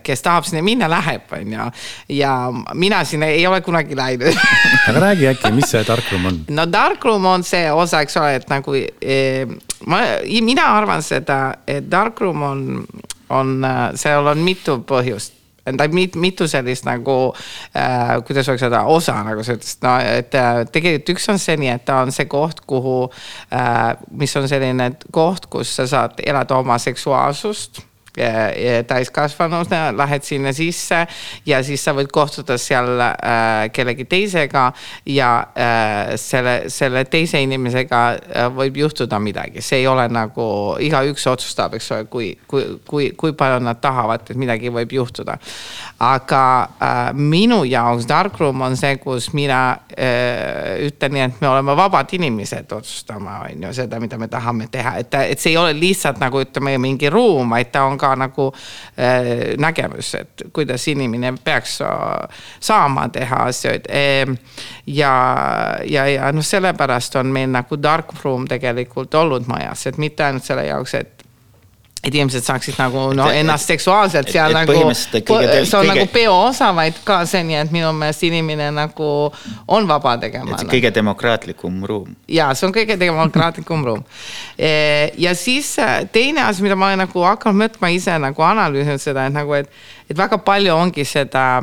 kes tahab sinna minna, läheb, on ju. ja mina sinna ei ole kunagi läinud aga räägi äkki, mis see tarkrum on? no darkroom on see osa, eks ole, et nagu eh, ma, mina arvan seda, et darkroom on, on, seal on mitu põhjust. Tähendab mit, mitu sellist nagu äh,, kuidas oleks öelda, osa nagu sa ütlesid, no et äh, tegelikult üks on see nii, et ta on see koht, kuhu äh,, mis on selline koht, kus sa saad elada oma seksuaalsust täiskasvanuna lähed sinna sisse ja siis sa võid kohtuda seal äh, kellegi teisega ja äh, selle, selle teise inimesega äh, võib juhtuda midagi, see ei ole nagu igaüks otsustab, eks ole, kui, kui, kui, kui palju nad tahavad, et midagi võib juhtuda. aga äh, minu jaoks darkroom on see, kus mina äh, ütlen nii, et me oleme vabad inimesed otsustama, on ju, seda, mida me tahame teha, et, et see ei ole lihtsalt nagu ütleme mingi ruum, vaid ta on ka nagu äh, nägemus, et kuidas inimene peaks saama teha asju e,. ja, ja, ja noh, sellepärast on meil nagu dark room tegelikult olnud majas, et mitte ainult selle jaoks, et et inimesed saaksid nagu no Et- et- ennast seksuaalselt et- seal et nagu, põhimõtteliselt kõige- see on kõige- nagu peo osa, vaid ka see nii, et minu meelest inimene nagu on vaba tegema. et see kõige demokraatlikum ruum. ja see on kõige demokraatlikum ruum. ja siis äh, teine asi, mida ma olen nagu hakanud mõtlema ise nagu analüüsinud seda, et nagu, et, et väga palju ongi seda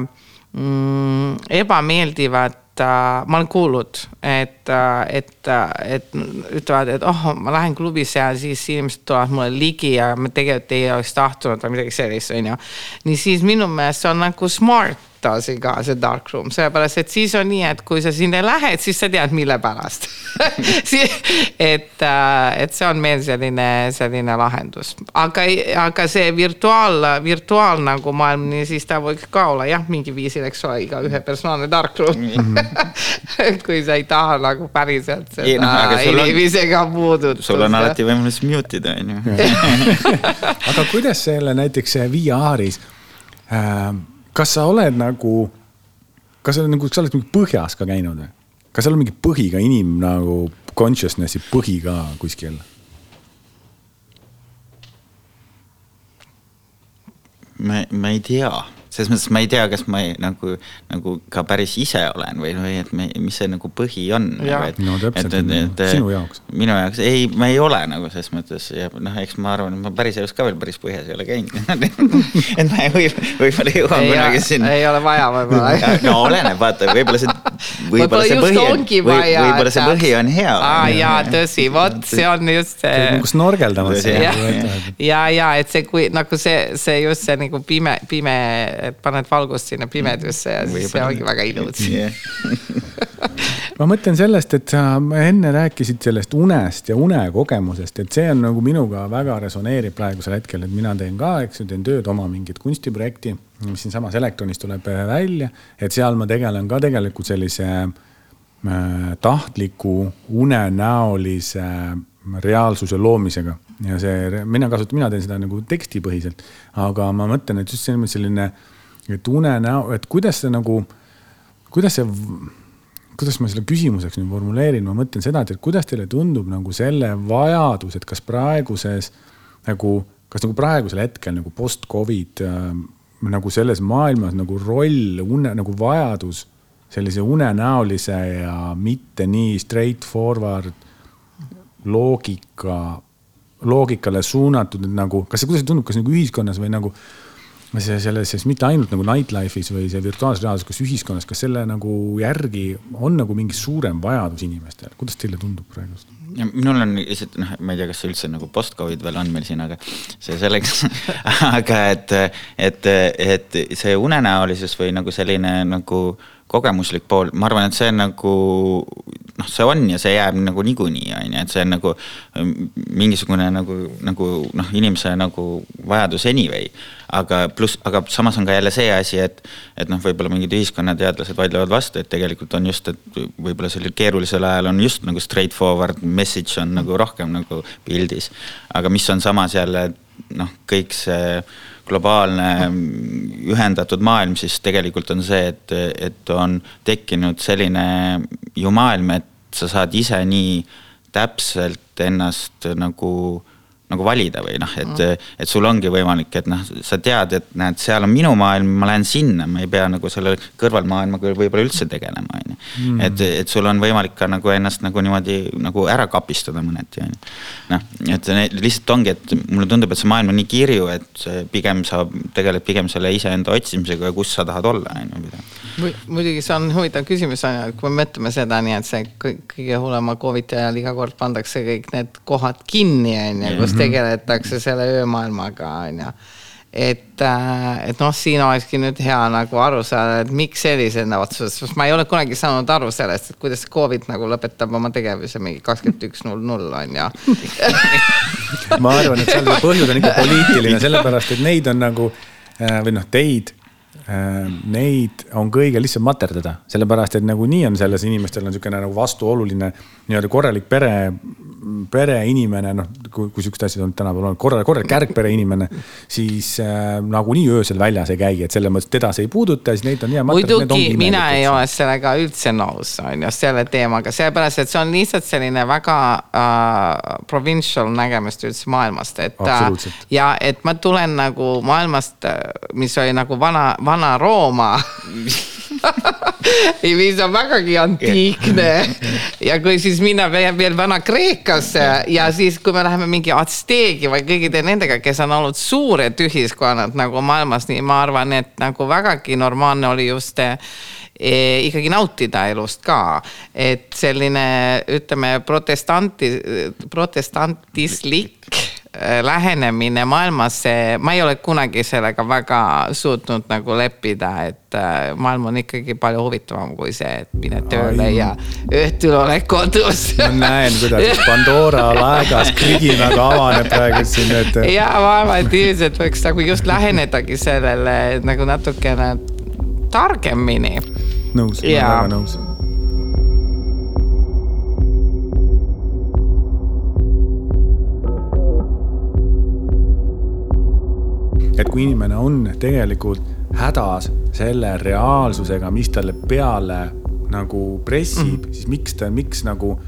mm, ebameeldivat äh, ma olen kuulnud, et, et, et ütlevad, et oh, ma lähen klubisse ja siis inimesed tulevad mulle ligi ja ma tegelikult ei oleks tahtnud või midagi sellist, onju. nii siis minu meelest see on nagu smart asi ka see dark room, sellepärast et siis on nii, et kui sa sinna lähed, siis sa tead, mille pärast. et, et see on meil selline, selline lahendus, aga, aga see virtuaal, virtuaal nagu maailm, siis ta võiks ka olla jah, mingi viisil, eks ole, igaühe personaalne dark room. kui sa ei taha nagu päriselt seda noh, sul on- inimesega puudutust. sul on alati võimalus mute ida, on ju. aga kuidas selle näiteks VR-is äh,, kas sa oled nagu, kas sa nagu, sa oled mingi põhjas ka käinud või? kas seal on mingi põhiga inim nagu consciousness'i põhi ka kuskil? ma, ma ei tea, selles mõttes ma ei tea, kas ma ei, nagu, nagu ka päris ise olen või, või et me, mis see nagu põhi on. Jah. No täpselt, sinu jaoks. minu jaoks, ei, ma ei ole nagu selles mõttes ja noh, eks ma arvan, et ma päriselus ka veel päris põhjas ei ole käinud. et ma ei või, võib-olla jõuan kunagi sinna. ei ole vaja võib-olla no oleneb, vaata, võib-olla see, võib-olla see just põhi on, võib-olla see põhi on hea. aa jaa, tõsi, vot see on just see nagu snorgeldamas. Jah. ja, ja, ja et see, kui nagu see, see just see nagu pime, pime, et paned valgust sinna pimedusse ja siis see ongi väga ilus. ma mõtlen sellest, et sa enne rääkisid sellest unest ja unekogemusest, et see on nagu minuga väga resoneerib praegusel hetkel, et mina teen ka, eks ju, teen tööd oma mingit kunstiprojekti, mis siinsamas Elektronis tuleb välja, et seal ma tegelen ka tegelikult sellise äh, tahtliku unenäolise reaalsuse loomisega. Ja see, mina kasutan, mina teen seda nagu tekstipõhiselt, aga ma mõtlen, et just selline- selline, et unenäo, et kuidas see nagu, kuidas see kuidas ma selle küsimuseks nüüd formuleerin, ma mõtlen seda, et kuidas teile tundub nagu selle vajadus, et kas praeguses nagu, kas nagu praegusel hetkel nagu post-Covid äh, nagu selles maailmas nagu roll, une nagu vajadus sellise unenäolise ja mitte nii straightforward loogika, loogikale suunatud, nagu, kas see, kuidas see tundub, kas nagu ühiskonnas või nagu see selles, siis mitte ainult nagu nightlife'is või see virtuaalses reaalsuses, kas ühiskonnas, kas selle nagu järgi on nagu mingi suurem vajadus inimestel, kuidas teile tundub praegu? ja minul on lihtsalt noh, ma ei tea, kas see üldse nagu post-Covid veel on meil siin, aga see selleks aga et, et, et see unenäolisus või nagu selline nagu kogemuslik pool, ma arvan, et see on nagu noh, see on ja see jääb nagu niikuinii, on ju, et see on nagu mm, mingisugune nagu, nagu noh, inimese nagu vajadus anyway. aga pluss, aga samas on ka jälle see asi, et, et noh, võib-olla mingid ühiskonnateadlased vaidlevad vastu, et tegelikult on just, et võib-olla sellel keerulisel ajal on just nagu straightforward message on nagu rohkem nagu pildis. aga mis on samas jälle noh, kõik see globaalne ühendatud maailm, siis tegelikult on see, et, et on tekkinud selline ju maailm, et sa saad ise nii täpselt ennast nagu nagu valida või noh, et mm., et sul ongi võimalik, et noh, sa tead, et näed, seal on minu maailm, ma lähen sinna, ma ei pea nagu selle kõrvalmaailmaga võib-olla üldse tegelema, on ju. Mm. et, et sul on võimalik ka nagu ennast nagu niimoodi nagu ära kapistada mõneti, on ju. noh, et lihtsalt ongi, et mulle tundub, et see maailm on nii kirju, et pigem sa tegeled pigem selle iseenda otsimisega ja kus sa tahad olla, on ju muidugi see on huvitav küsimus on ju, et kui me mõtleme seda nii, et see kõige hullema Covid'i ajal iga kord pandakse kõik need kohad kinni, on ju, kus tegeletakse selle öömaailmaga, on ju et, äh, et noh, siin olekski nüüd hea nagu aru saada, et miks sellisena otsustas, sest ma ei ole kunagi saanud aru sellest, et kuidas Covid nagu lõpetab oma tegevuse mingi kakskümmend üks null null on ju ma arvan, et seal põhjus on ikka poliitiline, sellepärast et neid on nagu äh, või noh, teid neid on kõige lihtsam materdada, sellepärast et nagunii on selles inimestel on niisugune nagu vastuoluline nii-öelda korralik pere, pereinimene, noh, kui, kui sihukesed asjad on tänapäeval olnud, korralik, korralik kärgpere inimene, siis äh, nagunii öösel väljas ei käi, et selles mõttes teda see ei puuduta, siis neid on hea muidugi mina ei ole sellega üldse nõus, on ju, selle teemaga, sellepärast et see on lihtsalt selline väga uh, provincial nägemist üldse maailmast, et uh, ja et ma tulen nagu maailmast, mis oli nagu vana, vana Vana-Rooma mis on vägagi antiikne. Ja kui siis minna veel Vana-Kreekasse ja siis, kui me läheme mingi Atsteegi või kõikide nendega, kes on olnud suured ühiskonnad nagu maailmas, nii ma arvan, et nagu vägagi normaalne oli just eh, ikkagi nautida elust ka, et selline ütleme protestanti, protestantislik lähenemine maailmas, ma ei ole kunagi sellega väga suutnud nagu leppida, et äh, maailm on ikkagi palju huvitavam kui see, et mine tööle Ai. ja õhtul oled kodus. ma näen, kuidas Pandora laegas kriginaga avaneb praegu siin, et. ja ma arvan, et ilmselt võiks nagu just lähenedagi sellele nagu natukene targemini. nõus, ma olen väga nõus et kui inimene on tegelikult hädas selle reaalsusega, mis talle peale nagu pressib mm, -hmm. siis miks ta, miks nagu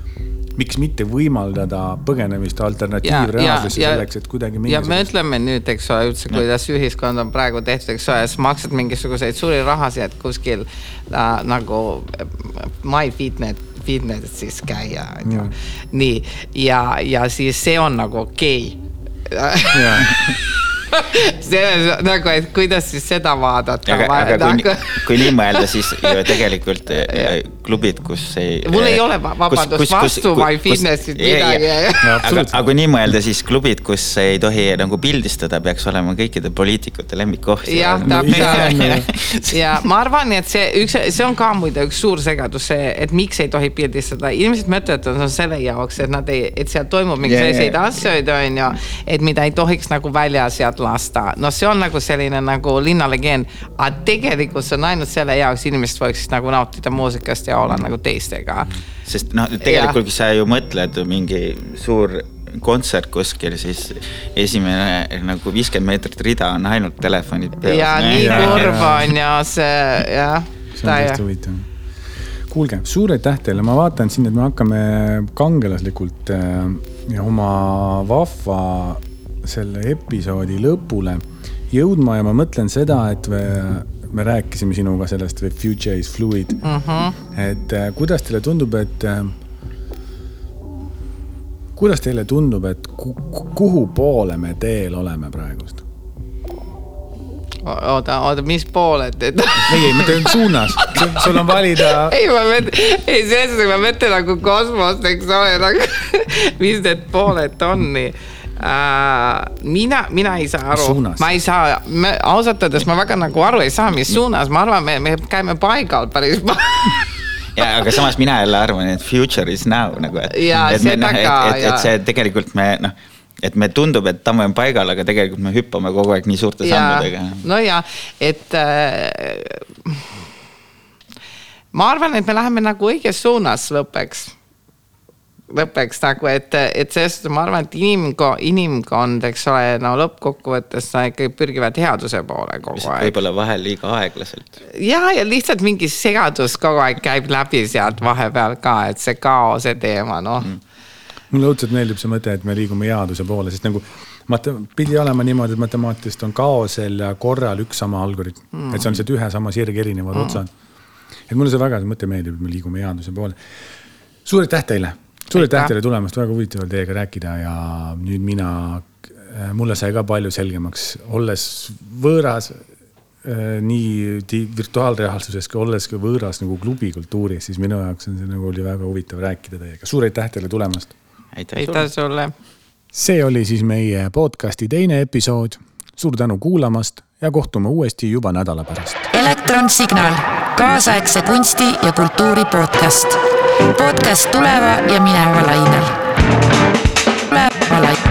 miks mitte võimaldada põgenemist alternatiivreaalsusse selleks, et kuidagi ja me ütleme nüüd, eks ole, üldse, kuidas ühiskond on praegu tehtud, eks ole, sa maksad mingisuguseid suuri rahasid, kuskil äh, nagu My Fitnet fitnessis käia, on ju. nii, ja, ja siis see on nagu okei okay. selles nagu, et kuidas siis seda vaadata. aga, aga kui, nagu... kui nii mõelda, siis ju tegelikult eh, klubid, kus ei. mul ei ole vabandust vastu My Fitnessit midagi. aga, aga kui nii mõelda, siis klubid, kus ei tohi nagu pildistada, peaks olema kõikide poliitikute lemmikkoht. jah, täpselt. ja ma arvan, et see üks, see on ka muide üks suur segadus, see, et miks ei tohi pildistada. inimesed mõtlevad, et see on selle jaoks, et nad ei, et seal toimub mingeid yeah, selliseid yeah. asju, on ju, et mida ei tohiks nagu väljas sealt lasta. no see on nagu selline nagu linnalegend, aga tegelikult see on ainult selle jaoks, inimesed võiksid nagu nautida muusikast ja olla nagu teistega. sest noh, tegelikult sa ju mõtled mingi suur kontsert kuskil, siis esimene nagu viiskümmend meetrit rida on ainult telefonid peas. ja nii kurb on ja see jah. see on tõesti huvitav kuulge, suur aitäh teile, ma vaatan siin, et me hakkame kangelaslikult äh, oma vahva selle episoodi lõpule jõudma ja ma mõtlen seda, et me, me rääkisime sinuga sellest future is fluid mm. -hmm. et äh, kuidas teile tundub, et äh, kuidas teile tundub, et kuhu poole me teel oleme praegust? oota, oota, mis pooled et...? ei, ei, ma teen suunas, sul on valida. ei, ma mõtlen, ei selles suhtes ma mõtlen nagu kosmost, eks ole, nagu mis need pooled on nii äh,. mina, mina ei saa aru, ma ei saa, ausalt öeldes ma väga nagu aru ei saa, mis suunas, ma arvan, me, me käime paigal päris ja aga samas mina jälle arvan, et future is now nagu, et. Et me ka, et, et, et see tegelikult me noh, et me tundub, et tamm on paigal, aga tegelikult me hüppame kogu aeg nii suurte sammudega. no ja, et äh, ma arvan, et me läheme nagu õiges suunas lõppeks lõppeks nagu, et, et selles suhtes ma arvan, et inimko-, inimkond, eks ole, no lõppkokkuvõttes sa ikkagi pürgivad headuse poole kogu lihtsalt aeg. võib-olla vahel liiga aeglaselt. ja, ja lihtsalt mingi segadus kogu aeg käib läbi sealt vahepeal ka, et see kaose teema, noh mm. mulle õudselt meeldib see mõte, et me liigume headuse poole, sest nagu mate-, pidi olema niimoodi, et matemaatikast on kaosel ja korral üks sama algoritm mm., et see on lihtsalt ühe sama sirg erinevad mm. otsad. et mulle see väga, see mõte meeldib, et me liigume headuse poole. suur aitäh teile, suur aitäh teile tulemast, väga huvitav oli teiega rääkida ja nüüd mina, mulle sai ka palju selgemaks, olles võõras äh, nii di- virtuaalreaalsuses kui olles ka võõras nagu klubikultuuris, siis minu jaoks on see nagu oli väga huvitav rääkida teiega. suur aitäh teile tulemast aitäh aitäh sulle. see oli siis meie podcasti teine episood. suur tänu kuulamast ja kohtume uuesti juba nädala pärast. elektronsignaal, kaasaegse kunsti ja kultuuri podcast podcast tuleva ja mineva lainel. tuleva lainel.